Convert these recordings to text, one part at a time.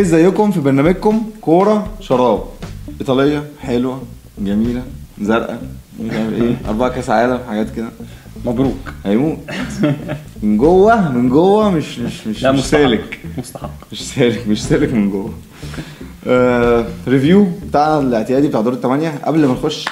ازيكم في برنامجكم كورة شراب؟ إيطالية حلوة جميلة زرقاء مش عارف إيه؟ أربعة كأس عالم حاجات كده. مبروك. هيموت من جوه من جوه مش مش مش, لا مش مستحق. سالك. مستحق. مش سالك مش سالك من جوه. آه review بتاع الاعتيادي بتاع دور الثمانيه قبل ما نخش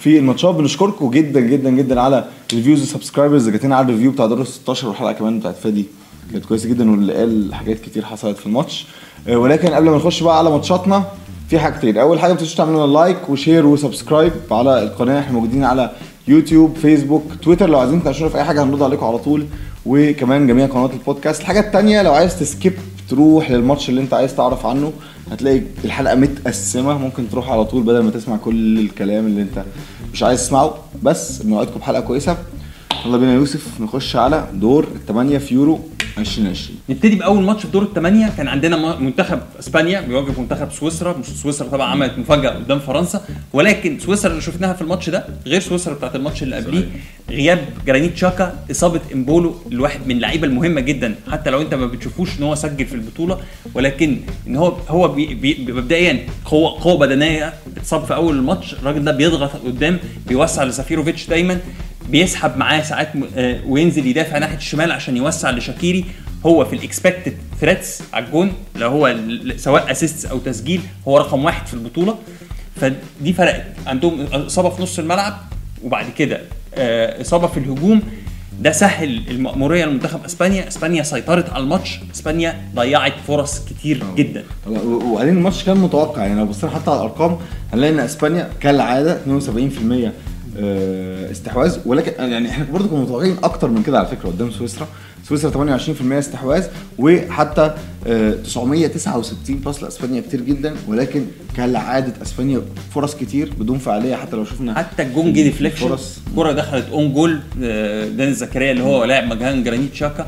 في الماتشات بنشكركم جدا جدا جدا على reviews و subscribers اللي جاتنا على ال review بتاع دور ال 16 والحلقة كمان بتاعت فادي. كانت كويسة جدا واللي قال حاجات كتير حصلت في الماتش. آه ولكن قبل ما نخش بقى على ماتشاتنا في حاجتين أول حاجة ما تنسوش تعملوا لنا like و share و subscribe على القناة. إحنا موجودين على يوتيوب فيسبوك تويتر. لو عايزين تناقشونا في أي حاجة هنرد عليكم على طول. وكمان جميع قنوات البودكاست. الحاجة التانية لو عايز ت skip تروح للماتش اللي أنت عايز تعرف عنه هتلاقي الحلقة متقسمة. ممكن تروح على طول بدل ما تسمع كل الكلام اللي أنت مش عايز تسمعه. بس بنوعدكم بحلقة كويسة. يلا بينا يوسف نخش على دور الثمانيه في يورو. 2020 نبتدي بأول ماتش في دور الثمانيه كان عندنا منتخب إسبانيا بيواجه منتخب سويسرا. مش سويسرا طبعا عملت مفاجأة قدام فرنسا. ولكن سويسرا اللي شفناها في الماتش ده غير سويسرا بتاعت الماتش اللي قبليه غياب جرانيت شاكا إصابة إمبولو الواحد من اللعيبة المهمة جدا حتى لو أنت ما بتشوفوش إن هو سجل في البطولة ولكن إن هو هو مبدئيا قوه قوة بدنية اتصاب في أول الماتش الراجل ده بيضغط قدام بيوسع لسيفيروفيتش دايما بيسحب معاه ساعات آه، وينزل يدافع ناحية الشمال عشان يوسع لشاكيري. هو في ال expected threats على الجون لو هو سواء assist أو تسجيل هو رقم واحد في البطولة. فدي فرقت عندهم إصابة في نص الملعب وبعد كده إصابة في الهجوم. ده سهل المأمورية لمنتخب إسبانيا، إسبانيا سيطرت على الماتش، إسبانيا ضيعت فرص كتير جدا. طبعا و- وبعدين الماتش كان متوقع. يعني لو بصينا حتى على الأرقام هنلاقي إن إسبانيا كالعادة 72% آه، استحواذ. ولكن يعني إحنا برضه كنا متوقعين أكتر من كده على فكرة قدام سويسرا. سويسرا 28% استحواذ وحتى آه، 969 pass لاسبانيا كتير جدا ولكن كالعادة إسبانيا فرص كتير بدون فعالية. حتى لو شفنا حتى الجون جه deflection فرص. كرة دخلت own goal آه، دينيس زكريا اللي هو لاعب مكان جرانيت شاكا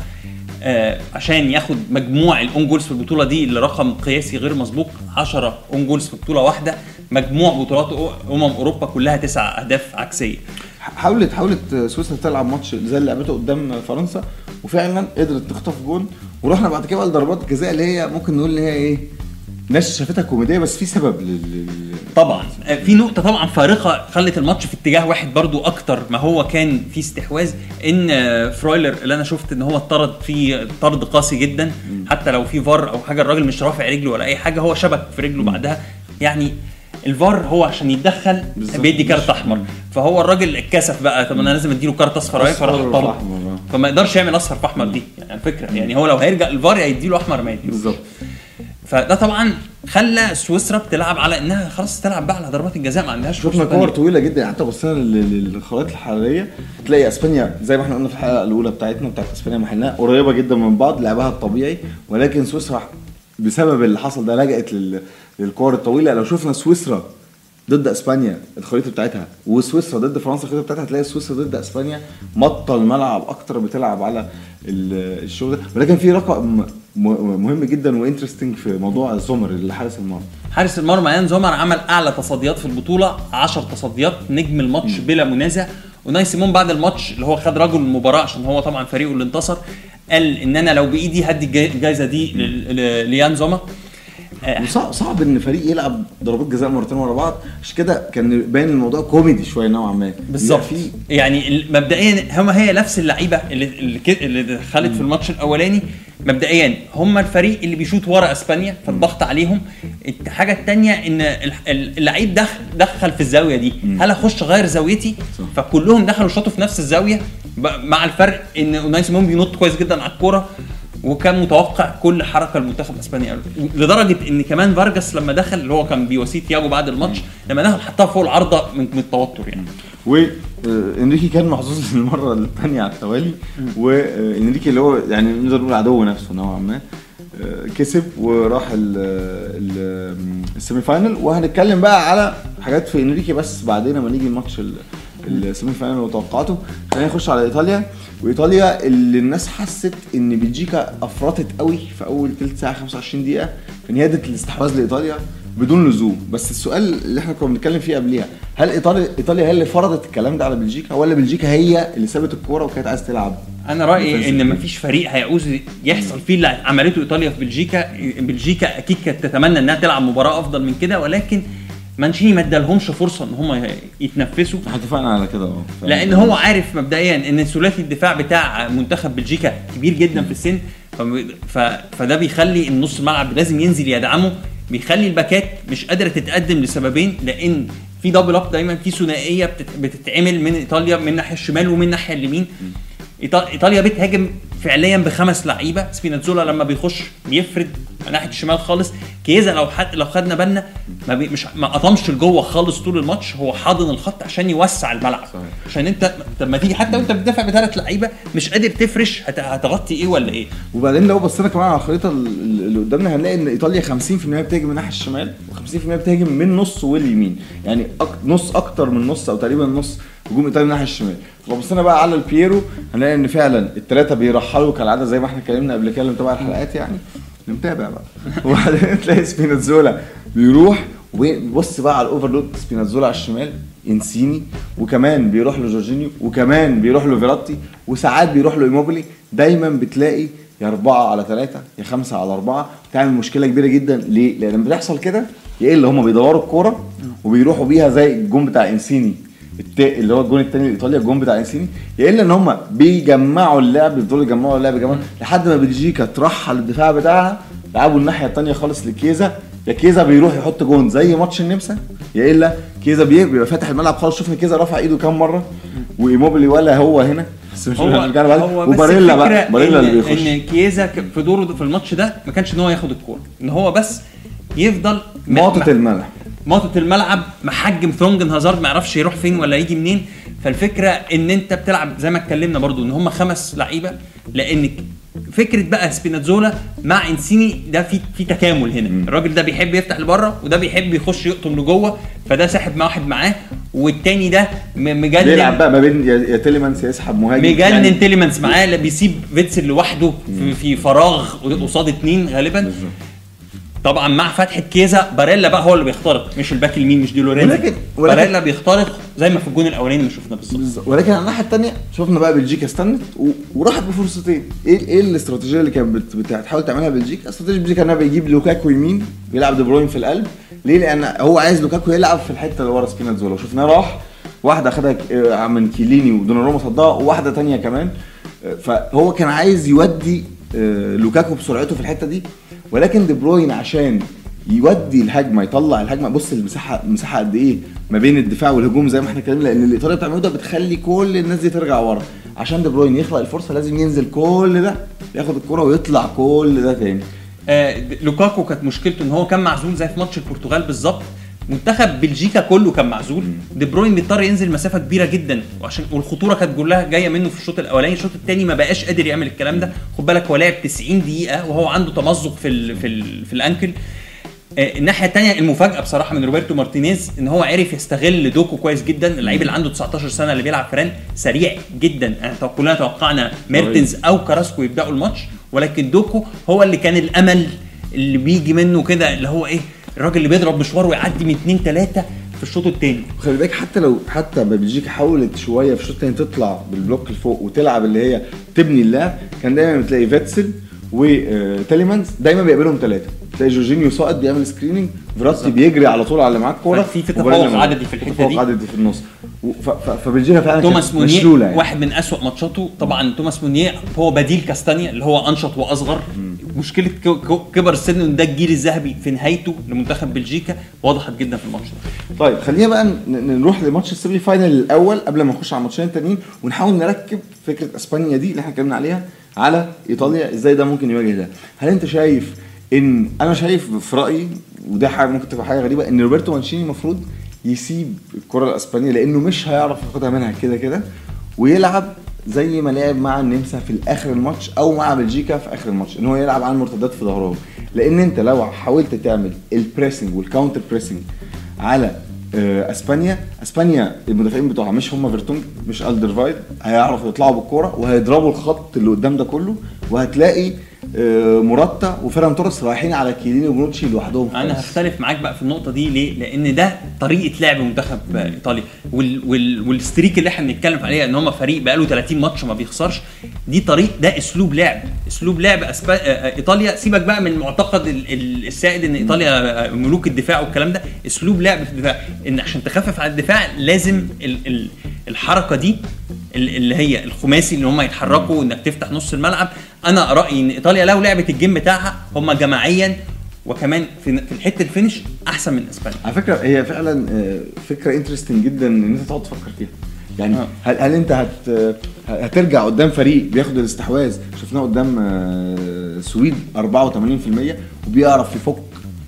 آه، عشان ياخد مجموع ال own goals في البطولة دي اللي رقم قياسي غير مسبوق 10 own goals في بطولة واحدة. مجموع بطولات أمم أوروبا كلها تسع أهداف عكسية. حاولت حاولت سويسرا تلعب ماتش زي اللي لعبته قدام فرنسا وفعلا قدرت تخطف جون. ورحنا بعد كده بقى لضربات الجزاء اللي هي ممكن نقول ان هي إيه ناس شافتها كوميدية بس في سبب لل لل- طبعا. آه، في نقطة طبعا فارقة خلت الماتش في اتجاه واحد برضو أكتر ما هو كان في استحواذ إن آه، فرويلر اللي أنا شفت إن هو اتطرد فيه طرد قاسي جدا. حتى لو في فار أو حاجة الراجل مش رافع رجله ولا أي حاجة هو شبك في رجله بعدها. يعني الفار هو عشان يتدخل. بيدي كارت أحمر. فهو الراجل اتكسف بقى طب أنا لازم أديله كارت أصفر أهي، فراح آه. فما يقدرش يعمل أصفر في أحمر دي يعني الفكرة يعني هو لو هيرجع الفار يديله أحمر ما يديله بالظبط. فده طبعا خلى سويسرا بتلعب على إنها خلاص تلعب بقى على ضربات الجزاء ما عندهاش شفنا كور. طويلة جدا. يعني حتى بصينا لل- للخرائط الحرارية تلاقي إسبانيا زي ما إحنا قلنا في الحلقة الأولى بتاعتنا بتاعت إسبانيا محلها قريبة جدا من بعض لعبها الطبيعي. ولكن سويسرا بسبب اللي حصل ده لجأت لل- للكور الطويلة. لو شفنا سويسرا ضد إسبانيا الخريطة بتاعتها وسويسرا ضد فرنسا الخريطة بتاعتها هتلاقي سويسرا ضد إسبانيا مطت الملعب أكتر بتلعب على ال- الشغل ده. ولكن في رقم مهم جدا و interesting في موضوع زومر اللي حارس المرمى. حارس المرمى يان زومر عمل أعلى تصديات في البطولة 10 تصديات نجم الماتش بلا منازع. أوناي سيمون بعد الماتش اللي هو خد رجل المباراة عشان هو طبعا فريقه اللي انتصر قال إن أنا لو بإيدي هدي الجايزة دي ليان زومر. وصعب صعب إن فريق يلعب ضربات جزاء مرتين ورا بعض. عشان كده كان باين الموضوع كوميدي شوية نوعا ما. بالظبط. يعني مبدئيا هم هي نفس اللعيبة اللي اللي, دخلت في الماتش الأولاني. مبدئيا هم الفريق اللي بيشوط ورا إسبانيا فالضغط عليهم. الحاجة الثانية إن ال- ال- اللعيب دخل دخل في الزاوية دي. هل أخش أغير زاويتي. فكلهم دخلوا شاطوا في نفس الزاوية. مع الفرق إن أوناي سيمون بينط كويس جدا على الكورة. وكان متوقع كل حركة المنتخب اسبانيا لدرجة إن كمان فارجاس لما دخل اللي هو كان بيواسيه تياجو بعد الماتش لما دخل حطها فوق العارضة من, التوتر يعني. وانريكي كان محظوظ للمره الثانية على التوالي. وانريكي اللي هو يعني نقدر نقول عدو نفسه نوعا ما. آه، كسب وراح ال- ال- ال semi final. وهنتكلم بقى على حاجات في إنريكي بس بعدين لما نيجي الماتش ال- ال semi final وتوقعاته خلينا نخش على إيطاليا. وإيطاليا اللي الناس حست إن بلجيكا أفرطت قوي في أول ثلث ساعة 25 دقيقة في زيادة الاستحواذ لإيطاليا بدون لزوم بس السؤال اللي إحنا كنا بنتكلم فيه قبليها هل إيطاليا إيطاليا هي اللي فرضت الكلام ده على بلجيكا ولا بلجيكا هي اللي سابت الكورة وكانت عايزة تلعب؟ أنا رأيي defensive. ان مفيش فريق هيعوز يحصل فيه اللي عملته إيطاليا في بلجيكا. بلجيكا أكيد كانت تتمنى إنها تلعب مباراة أفضل من كده ولكن مانشيني ما ادالهمش فرصة إن هم يتنفسوا. إحنا اتفقنا على كده آه لأن هو عارف مبدئيا إن ثلاثي الدفاع بتاع منتخب بلجيكا كبير جدا في السن. ف... فده بيخلي النص الملعب لازم ينزل يدعمه. بيخلي الباكات مش قادرة تتقدم لسببين. لأن في double up دايما في ثنائية بتت... بتتعمل من إيطاليا من الناحية الشمال ومن الناحية اليمين. إيطاليا بتهاجم فعليا بخمس لعيبة. سبيناتزولا لما بيخش بيفرد من ناحية الشمال خالص. كيزا لو حد لو خدنا بالنا ما بي مش ما قطمش لجوه خالص طول الماتش. هو حاضن الخط عشان يوسع الملعب. صحيح. عشان انت لما تيجي حتى وانت بتدافع بثلاث لعيبة مش قادر تفرش هت- هتغطي إيه ولا إيه؟ وبعدين لو بصينا كمان على الخريطة ال- اللي قدامنا هنلاقي إن إيطاليا 50% بتهاجم من الناحيه الشمال و50% بتهاجم من نص واليمين. يعني أك... نص أكتر من نص أو تقريبا نص هجوم إيطاليا من الناحية الشمال. لو بصينا بقى على البيرو هنلاقي إن فعلا الثلاثه بيرحلوا كالعادة زي ما إحنا اتكلمنا قبل كده اللي متابع الحلقات يعني. اللي متابع بقى. وبعدين تلاقي سبيناتزولا بيروح وبص بقى على ال overload سبيناتزولا على الشمال إنسيني وكمان بيروح له جورجينيو وكمان بيروح له فيراتي وساعات بيروح له إيموبيلي. دايما بتلاقي يا أربعة على ثلاثة يا خمسة على أربعة بتعمل مشكلة كبيرة جدا. ليه؟ لأن لما بيحصل كده يا إلا هما بيدوروا الكورة وبيروحوا بيها زي الجون بتاع إنسيني. التا... اللي هو الجون الثاني لايطاليا الجون بتاع انسيني يا إلا إن هم بيجمعوا اللعب بيفضلوا يجمعوا اللعب يجمعوا لحد ما بلجيكا ترحل الدفاع بتاعها. يلعبوا الناحية الثانية خالص لكيزا. يا كيزا بيروح يحط جون زي ماتش النمسا. يا إلا كيزا بي- بيبقى فاتح الملعب خالص. شفنا كيزا رفع إيده كام مرة؟ وإيموبيلي ولا هو هنا. بس مش هو. هو وباريلا بقى باريلا اللي بيخش. إن كيزا في دوره في الماتش ده ما كانش إن هو ياخد الكورة. إن هو بس يفضل م- الملعب. ماطط الملعب محجم ثرونجن هازارد ما يعرفش يروح فين ولا يجي منين. فالفكرة إن أنت بتلعب زي ما اتكلمنا برضو إن هم خمس لعيبة لأن فكرة بقى سبيناتزولا مع إنسيني ده في في تكامل هنا. الراجل ده بيحب يفتح لبره وده بيحب يخش يقطم لجوه فده ساحب مع واحد معاه. والتاني ده مجنن. بيلعب بقى ما بين يا تيليمانس يسحب مهاجم. مجنن يعني- تيليمانس معاه بيسيب فيتسل لوحده في, في فراغ قصاد اتنين غالبا. طبعا مع فتحة كيزا باريلا بقى هو اللي بيخترق مش الباك اليمين مش دي لورينزو. ولكن- ولكن- باريلا بيخترق زي ما في الجون الأولاني اللي شفنا بالظبط. بالظبط. ولكن على الناحية الثانية شفنا بقى بلجيكا استنت و... وراحت بفرصتين. إيه إيه الاستراتيجية اللي كانت بت... بتحاول تعملها بلجيكا؟ استراتيجية بلجيكا إنها بيجيب لوكاكو يمين بيلعب دي بروين في القلب. ليه؟ لأن هو عايز لوكاكو يلعب في الحتة اللي ورا سبيناتزولا وشفناه راح واحدة خدها آه، من كييليني ودوناروما صدها وواحدة تانية كمان. آه، فهو كان عايز يودي آه، لوكاكو بسرعته في الحتة دي. ولكن دي بروين عشان يودي الهجمة يطلع الهجمة. بص المساحة المساحة قد إيه؟ ما بين الدفاع والهجوم زي ما إحنا اتكلمنا لأن الايطاليا بتعمله ده بتخلي كل الناس دي ترجع ورا. عشان دي بروين يخلق الفرصة لازم ينزل كل ده ياخد الكرة ويطلع كل ده تاني. آه لوكاكو كانت مشكلته إن هو كان معزول زي في ماتش البرتغال بالظبط. منتخب بلجيكا كله كان معزول. دي بروين بيضطر ينزل مسافة كبيرة جدا وعشان والخطورة كانت كلها جاية منه في الشوط الأولاني. الشوط الثاني ما بقاش قادر يعمل الكلام ده. خد بالك هو لعب 90 دقيقة وهو عنده تمزق في ال في ال في ال ankle. آه، الناحية الثانية المفاجأة بصراحة من روبرتو مارتينيز إن هو عرف يستغل دوكو كويس جدا. اللعيب اللي عنده 19 سنة اللي بيلعب في رين سريع جدا. إحنا كلنا توقعنا ميرتنز أو كراسكو يبدأوا الماتش ولكن دوكو هو اللي كان الأمل اللي بيجي منه كده اللي هو إيه الراجل اللي بيضرب مشوار ويعدي من اثنين ثلاثة في الشوط الثاني خلي بالك حتى لو حتى ما بلجيكا حاولت شوية في الشوط الثاني تطلع بال block لفوق وتلعب اللي هي تبني اللعب كان دايما بتلاقي فيتسل وتيليمانز دايما بيقابلهم ثلاثة تلاقي جورجينيو ساقط بيعمل screening فيراتي بيجري على طول على اللي معاه الكورة ففي تفوق. عددي في تفوق دي. عددي في النص فبلجيكا فعلا توماس مونيه يعني. واحد من أسوأ ماتشاته طبعا توماس مونيه هو بديل كاستانيا اللي هو أنشط وأصغر مشكلة كبر السن إن ده الجيل الذهبي في نهايته لمنتخب بلجيكا وضحت جدا في الماتش ده. طيب خلينا بقى نروح لماتش ال semi final الأول قبل ما نخش على الماتشين التانيين ونحاول نركب فكرة إسبانيا دي اللي إحنا اتكلمنا عليها على إيطاليا إزاي ده ممكن يواجه ده؟ هل أنت شايف ان أنا شايف في رأيي وده حاجة ممكن تبقى حاجة غريبة إن روبرتو مانشيني المفروض يسيب الكرة الإسبانية لأنه مش هيعرف ياخدها منها كده كده ويلعب زي ما لعب مع النمسا في الآخر الماتش أو مع بلجيكا في آخر الماتش إن هو يلعب على المرتدات في ظهرهم. لأن أنت لو حاولت تعمل ال pressing وال counter pressing على آه، أسبانيا أسبانيا المدافعين بتوعها مش هم فيرتونج مش ألدرفيريلد هيعرفوا يطلعوا بالكورة وهيضربوا الخط اللي قدام ده كله وهتلاقي آه، موراتا وفيران توريس رايحين على كييليني وبونوتشي لوحدهم أنا. هختلف معاك بقى في النقطة دي ليه؟ لأن ده طريقة لعب منتخب إيطاليا. وال وال والستريك اللي إحنا بنتكلم عليها إن هم فريق بقاله 30 ماتش ما بيخسرش دي طريق ده أسلوب لعب. أسلوب لعب أسبا... آه، آه، إيطاليا سيبك بقى من المعتقد ال- ال- السائد إن إيطاليا ملوك الدفاع والكلام ده أسلوب لعب في الدفاع. إن عشان تخفف على الدفاع لازم ال ال الحركة دي ال- اللي هي الخماسي اللي هم يتحركوا إنك تفتح نص الملعب أنا رأيي إن إيطاليا لو لعبت ال game بتاعها هم جماعيا وكمان في في الحتة ال finish أحسن من إسبانيا. على فكرة هي فعلا آه، فكرة interesting جدا إن أنت تقعد تفكر فيها. يعني آه. هل, هل أنت هت هترجع قدام فريق بياخد الاستحواذ؟ شفناه قدام آه، السويد 84% وبيعرف يفك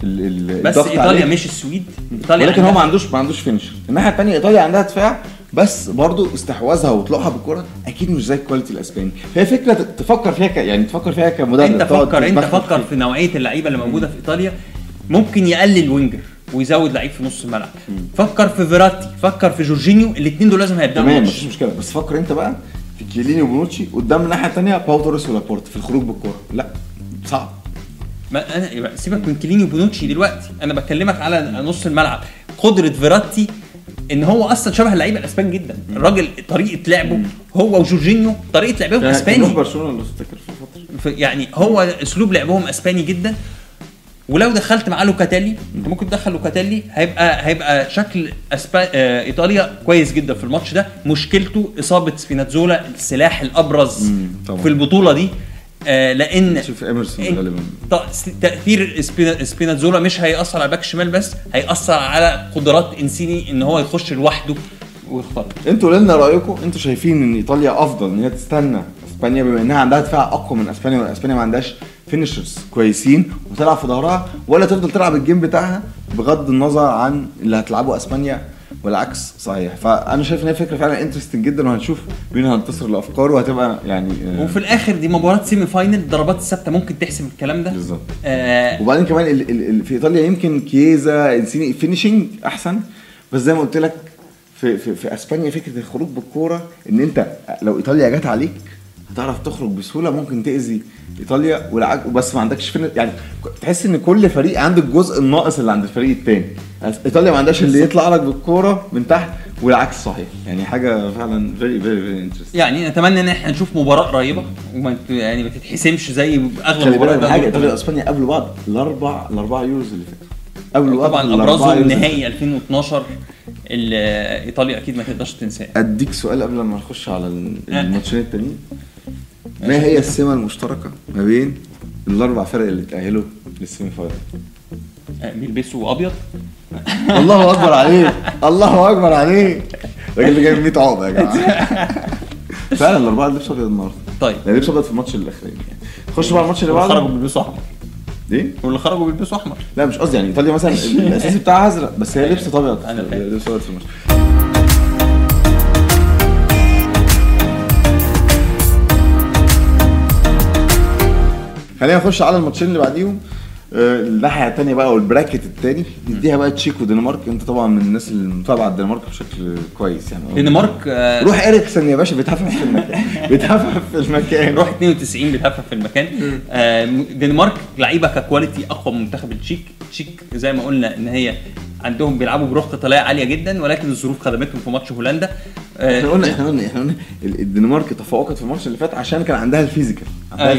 ال- ال- بس إيطاليا عليه. مش السويد. إيطاليا ولكن هو ما عندوش ما عندوش finisher الناحية الثانية إيطاليا عندها دفاع بس برضو استحواذها وطلوعها بالكره أكيد مش زي ال quality الأسباني. فهي فكرة تفكر فيها ك... يعني تفكر فيها كمدرب أنت فكر أنت فكر. في نوعية اللعيبة اللي موجودة في إيطاليا. ممكن يقلل winger ويزود لعيب في نص الملعب. فكر في فيراتي فكر في جورجينيو الاثنين دول لازم هيبدأوا تمام. مفيش مشكلة. بس فكر أنت بقى في كييليني وبونوتشي قدام الناحية الثانية باو توريس ولابورت في الخروج بالكورة. لا صعب. ما أنا سيبك من كييليني وبونوتشي دلوقتي. أنا بكلمك على نص الملعب. قدرة فيراتي إن هو أصلا شبه اللعيبه الأسبان جدا. الراجل طريقة لعبه هو وجورجينيو طريقة لعبهم كان أسباني. برشلونة لو تفتكر في يعني هو أسلوب لعبهم أسباني جدا. ولو دخلت معاه لوكاتيلي أنت ممكن تدخل لوكاتيلي هيبقى هيبقى شكل أسبا... آه إيطاليا كويس جدا في الماتش ده. مشكلته إصابة سبيناتزولا السلاح الأبرز مم، طبعا. في البطولة دي. آه لأن شوف إيمرسون غالبا. تأثير سبينا- سبيناتزولا مش هيأثر على ال back الشمال بس هيأثر على قدرات إنسيني إن هو يخش لوحده ويخترق. أنتوا قولوا لنا رأيكم؟ أنتوا شايفين إن إيطاليا أفضل إن هي تستنى إسبانيا بما إنها عندها دفاع أقوى من إسبانيا وإسبانيا ما عندهاش finishers كويسين وتلعب في ظهرها ولا تفضل تلعب ال game بتاعها بغض النظر عن اللي هتلعبه إسبانيا والعكس صحيح. فأنا شايف إن هي فكرة فعلا interesting جدا وهنشوف مين هينتصر الافكار وهتبقى يعني آه، وفي الآخر دي مباراة semi final الضربات الثابتة ممكن تحسم الكلام ده. بالظبط. آه وبعدين كمان ال ال ال في إيطاليا يمكن كييزا إنسيني finishing أحسن. بس زي ما قلت لك في في, في إسبانيا فكرة الخروج بالكورة إن أنت لو إيطاليا جت عليك هتعرف تخرج بسهولة ممكن تأذي إيطاليا والعكس بس ما عندكش فين يعني تحس إن كل فريق عنده الجزء الناقص اللي عند الفريق الثاني إيطاليا ما عندهاش اللي يطلع لك بالكورة من تحت والعكس صحيح. يعني حاجة فعلا very very very interesting يعني نتمنى إن إحنا نشوف مباراة قريبة وما يعني ما تتحسمش زي أغلب خلي بالك مباريات من حاجة إيطاليا وإسبانيا قابلوا بعض الأربع الأربع يورو ز اللي فاتوا. قابلوا بعض طبعا أبرزهم نهائي 2012 اللي إيطاليا أكيد ما تقدرش تنساه. أديك سؤال قبل ما نخش على ال- الماتشين التانيين. ما هي السمة المشتركة ما بين الأربع فرق اللي اتاهلوا للسيمي فاينل آه، بيلبسوا ابيض الله أكبر عليك الله أكبر عليك. الراجل اللي جايب 100 عقبة يا جماعة. فعلا الأربعة اللي لبسوا ابيض النهارده. طيب. لا لبسوا ابيض في الماتش الاخراني يعني خش بقى الماتش اللي واللي خرجوا بعده بيلبسوا أحمر. ليه؟ واللي خرجوا بيلبسوا أحمر. لا مش قصدي يعني إيطاليا مثلا الأساسي بتاعها أزرق بس هي لبست أبيض. أنا فاهم. لبست أبيض في الماتش. خلينا نخش على الماتشين اللي بعديهم. آه، الناحية الثانية بقى وال bracket الثاني نديها بقى تشيك ودنمارك انت طبعا من الناس اللي متابعة الدنمارك بشكل كويس يعني. دنمارك آه، روح اريكسن يا باشا بيتهفف في المكان. بيتهفف في المكان. روح 92 بتهفهف في المكان. آه، دنمارك لعيبة ك quality أقوى من منتخب التشيك التشيك زي ما قلنا إن هي عندهم بيلعبوا بروح قتاليه عالية جدا ولكن الظروف خدمتهم في ماتش هولندا. آه، إحنا قلنا إحنا قلنا إحنا قلنا ال- الدنمارك تفوقت في الماتش اللي فات عشان كان عندها ال physical عندها أيوة.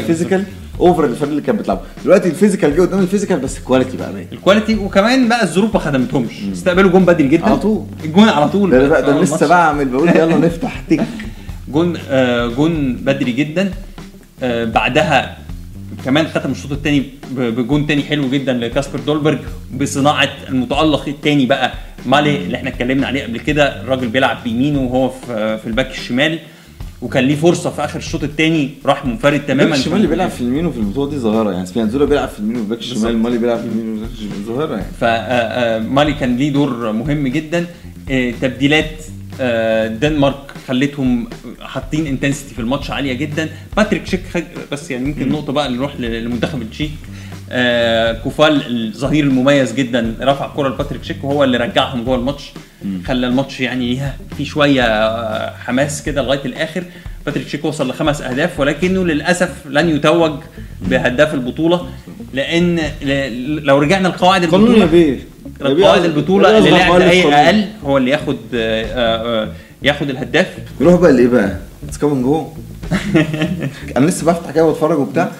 over الفريق اللي كانت بتلعبه. دلوقتي الفيزيكال جه قدام الفيزيكال بس الكواليتي بقى باين الكواليتي وكمان بقى الظروف ما خدمتهمش. استقبلوا جون بدري جدا. على طول. الجون على طول. ده بقى ده لسه ماتش. بعمل بقول يلا نفتح تك. جون آه جون بدري جدا. آه بعدها كمان ختم الشوط الثاني بجون تاني حلو جدا لكاسبر دولبرج. بصناعة المتألق الثاني بقى مالي اللي إحنا اتكلمنا عليه قبل كده. الراجل بيلعب بيمينه وهو في في الباك الشمال. وكان ليه فرصة في آخر الشوط الثاني راح منفرد تماما الشمال اللي بيلعب في اليمين وفي البطوله دي ظاهرة يعني سبيناتزولا بيلعب في اليمين والباك الشمال. مالي بيلعب في اليمين والباك الشمال ظاهرة يعني. فمالي كان ليه دور مهم جدا. آه، تبديلات آه، دنمارك خلتهم حاطين intensity في الماتش عالية جدا. باتريك شيك خج... بس يعني يمكن نقطة بقى نروح ل- لمنتخب التشيك. آه، كوفال الظهير المميز جدا رفع كرة لباتريك شيك وهو اللي رجعهم جوه الماتش. خلى الماتش يعني ليها في شوية آه، حماس كده لغاية الآخر. باتريك شيك وصل لخمس أهداف ولكنه للأسف لن يتوج بهداف البطولة لأن لو رجعنا لقواعد البطولة قواعد البطولة اللي لاعب دقايق قانون. أقل هو اللي ياخد آه، ياخد الهداف. نروح بقى لإيه بقى؟ it's coming home أنا لسه بفتح كده واتفرج وبتاع.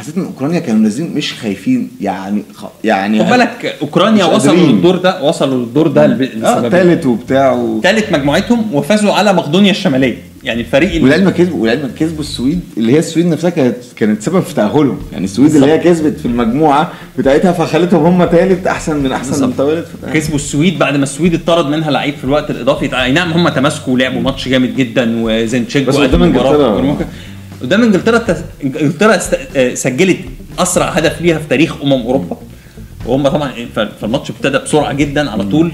حسيت إن أوكرانيا كانوا نازلين مش خايفين يعني خ... يعني خد بالك أوكرانيا وصلوا. للدور ده وصلوا للدور ده آه لسببين تالت وبتاع و... ثالث مجموعتهم وفازوا على مقدونيا الشمالية. يعني الفريق اللي ولعلمك كسبوا ولعلمك كسبوا السويد اللي هي السويد نفسها كانت كانت سبب في تأهلهم. يعني السويد اللي هي كسبت في المجموعة بتاعتها فخلتهم هم ثالث أحسن من أحسن من. ثالث كسبوا السويد بعد ما السويد اتطرد منها لعيب في الوقت الإضافي. أي نعم هم تماسكوا ولعبوا ماتش جامد جدا وزينشينكو بس قدام مباراة. قدام إنجلترا التس- إنجلترا سجلت أسرع هدف ليها في تاريخ أمم أوروبا. وهم طبعا ف- فالماتش ابتدى بسرعة جدا على طول.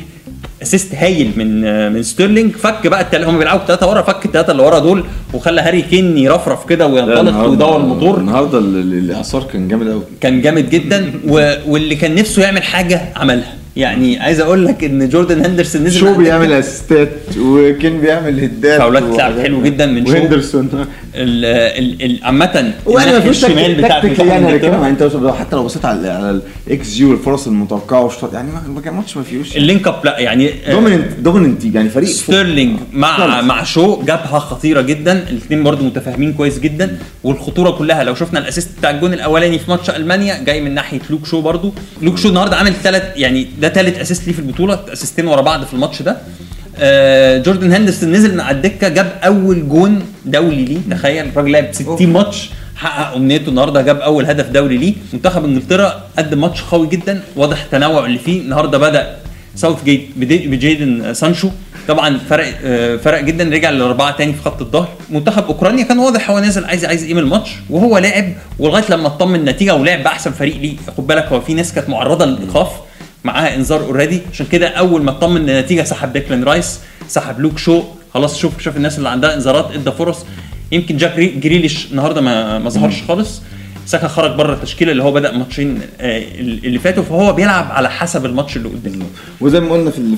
assist هايل من من ستيرلينج. فك بقى التل... هم بيلعبوا ثلاثة ورا فك الثلاثه اللي ورا دول وخلى هاري كين يرفرف كده وينطلق ويدور الموتور. النهارده ال- ال- الإعصار كان جامد قوي كان جامد جدا. و... واللي كان نفسه يعمل حاجة عملها. يعني عايز أقول لك ان جوردن هندرسون نزل شو. بيعمل أسيستات؟ وكين بيعمل هدات فاولات لعب حلو جدا من شو. وهندرسون. عامة الناحية الشمال بتاعت يعني انت حتى لو بصيت على على الاكس جي والفرص المتوقعة والشوط يعني ما كان ماتش ما فيهوش ال link up لا يعني آه، dominant dominant يعني فريق ستيرلينج مع. مع شو؟ جابها خطيرة جدا الاثنين برضو متفاهمين كويس جدا والخطورة كلها. لو شفنا ال assist بتاع الجون الأولاني في ماتش ألمانيا جاي من ناحية لوك شو برضو. لوك شو النهارده عامل ثلاث يعني ده ثالث assist ليه في البطولة أسيستين ورا بعض في الماتش ده. آه جوردن هندرسون نزل من على الدكة جاب أول جون دولي ليه. تخيل الراجل لعب 60 ماتش حقق أمنيته النهارده جاب أول هدف دولي ليه. منتخب إنجلترا قدم ماتش قوي جدا واضح التنوع اللي فيه. النهارده بدأ ساوث جيت بجيدن سانشو. طبعا فرق آه، فرق جدا رجع للأربعة تاني في خط الظهر. منتخب أوكرانيا كان واضح هو نازل عايز عايز يقيم الماتش وهو لعب ولغاية لما اطمن النتيجه ولعب بأحسن فريق ليه. خد بالك هو في ناس كانت معرضة للإيقاف. معاها انذار already عشان كده أول ما اطمن النتيجة سحب ديكلان رايس سحب لوك شو خلاص شوف شوف الناس اللي عندها انذارات إدى فرص. يمكن جاك جري- جريليش النهارده ما ما ظهرش خالص. ساكا خرج بره التشكيلة اللي هو بدأ ماتشين آه، اللي فاتوا. فهو بيلعب على حسب الماتش اللي قدامه. وزي ما قلنا في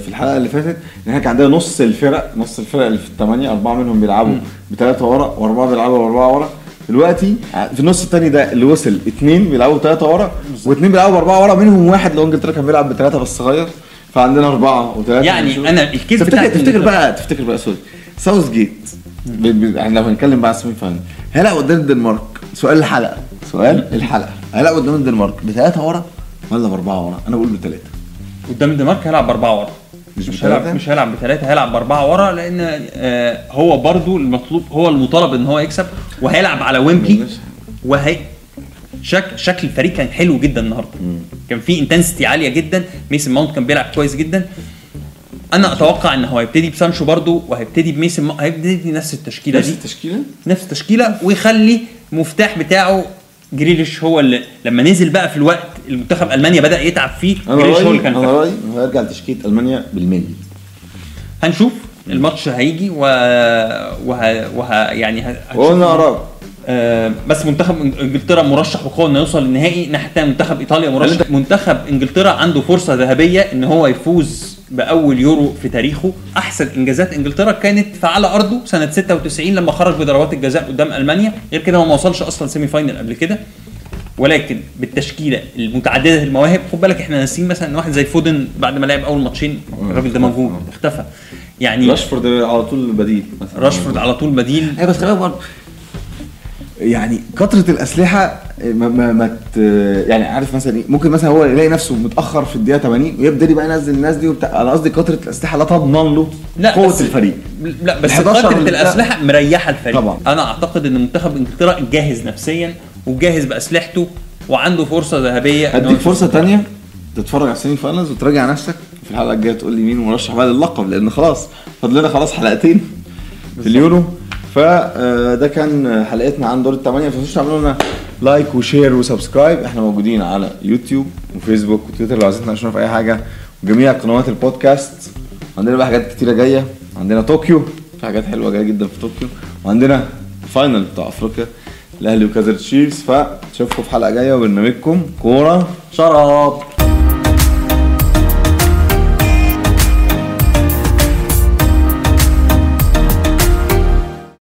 في الحلقة اللي فاتت ان إحنا كان عندنا نص الفرق نص الفرق اللي في الثمانيه أربعة منهم بيلعبوا بثلاثه ورا وأربعة بيلعبوا بأربعة ورا. دلوقتي في النص الثاني ده اللي وصل اثنين بيلعبوا ثلاثة ورا واثنين بيلعبوا بأربعة ورا منهم واحد لو إنجلترا كان بيلعب بثلاثه بس غير فعندنا أربعة وثلاثه يعني أنا ال case تفتكر بتاعت تفتكر بقى تفتكر بقى sorry. ساوث جيت ب- يعني لو هنتكلم بقى على ال semi-final. هيلعب قدام الدنمارك. سؤال الحلقة. سؤال الحلقة. هيلعب قدام الدنمارك. بثلاثه ورا ولا بأربعة ورا؟ أنا بقول بثلاثه قدام الدنمارك هيلعب بأربعة ورا. مش مش هيلعب؟ مش هيلعب بثلاثه هيلعب بأربعة ورا لأن آه هو برضو المطلوب هو المطالب إن هو يكسب وهيلعب على ويمبلي وهي شك شكل الفريق كان حلو جدا النهارده. كان في intensity عالية جدا ميسن ماونت كان بيلعب كويس جدا. أنا أتوقع إن هو هيبتدي بسانشو برضو وهيبتدي بميسن هيبتدي نفس التشكيلة نفس دي. التشكيلة؟ نفس التشكيلة ويخلي المفتاح بتاعه جريليش هو اللي لما نزل بقى في الوقت المنتخب ألمانيا بدأ يتعب فيه جريليش هو اللي كان أنا رأيي إنه هيرجع لتشكيلة ألمانيا بالملي. هنشوف. الماتش هيجي و... وه... وه... يعني. وقلنا اراك آه بس منتخب إنجلترا مرشح بقوه إنه يوصل للنهائي ناحية منتخب إيطاليا مرشح. منتخب إنجلترا عنده فرصة ذهبية إن هو يفوز بأول يورو في تاريخه. أحسن إنجازات إنجلترا كانت في على أرضه سنة 96 لما خرج بضربات الجزاء قدام ألمانيا. غير كده هو ما وصلش أصلا semi-final قبل كده. ولكن بالتشكيلة المتعددة المواهب خد بالك إحنا ناسيين مثلا ان واحد زي فودن بعد ما لعب أول ماتشين. الراجل ده موجود اختفى. يعني راشفورد على طول بديل مثلا. راشفورد على طول بديل. أيوه بس خلي بالك يعني كثرة الأسلحة ما ما, ما ت... يعني عارف مثلا إيه ممكن مثلا هو يلاقي نفسه متأخر في الدقيقة 80 ويبدأ بقى ينزل الناس دي وبتاع. أنا قصدي كثرة الأسلحة لا تضمن له لا قوة بس الفريق. لا بس ال 11 كثره الأسلحة مريحة الفريق. طبعا. أنا أعتقد إن منتخب إنجلترا جاهز نفسيا وجاهز بأسلحته وعنده فرصة ذهبية يفوز. فرصة تانية تتفرج على ال semi-finals وتراجع نفسك في الحلقة الجاية تقول لي مين مرشح بقى للقب لأن خلاص فاضل لنا خلاص حلقتين. في اليورو فده كان حلقتنا عن دور الثمانيه ما تنسوش تعملوا لنا like و share و subscribe إحنا موجودين على يوتيوب وفيسبوك وتويتر لو عايزين تناقشونا في أي حاجة. وجميع قنوات البودكاست. عندنا بقى حاجات كتيرة جاية. عندنا طوكيو. في حاجات حلوة جاية جدا في طوكيو. وعندنا final بتاع أفريقيا الاهلي وكايزر تشيفز فنشوفكم في حلقة جاية. وبرنامجكم كورة شراب.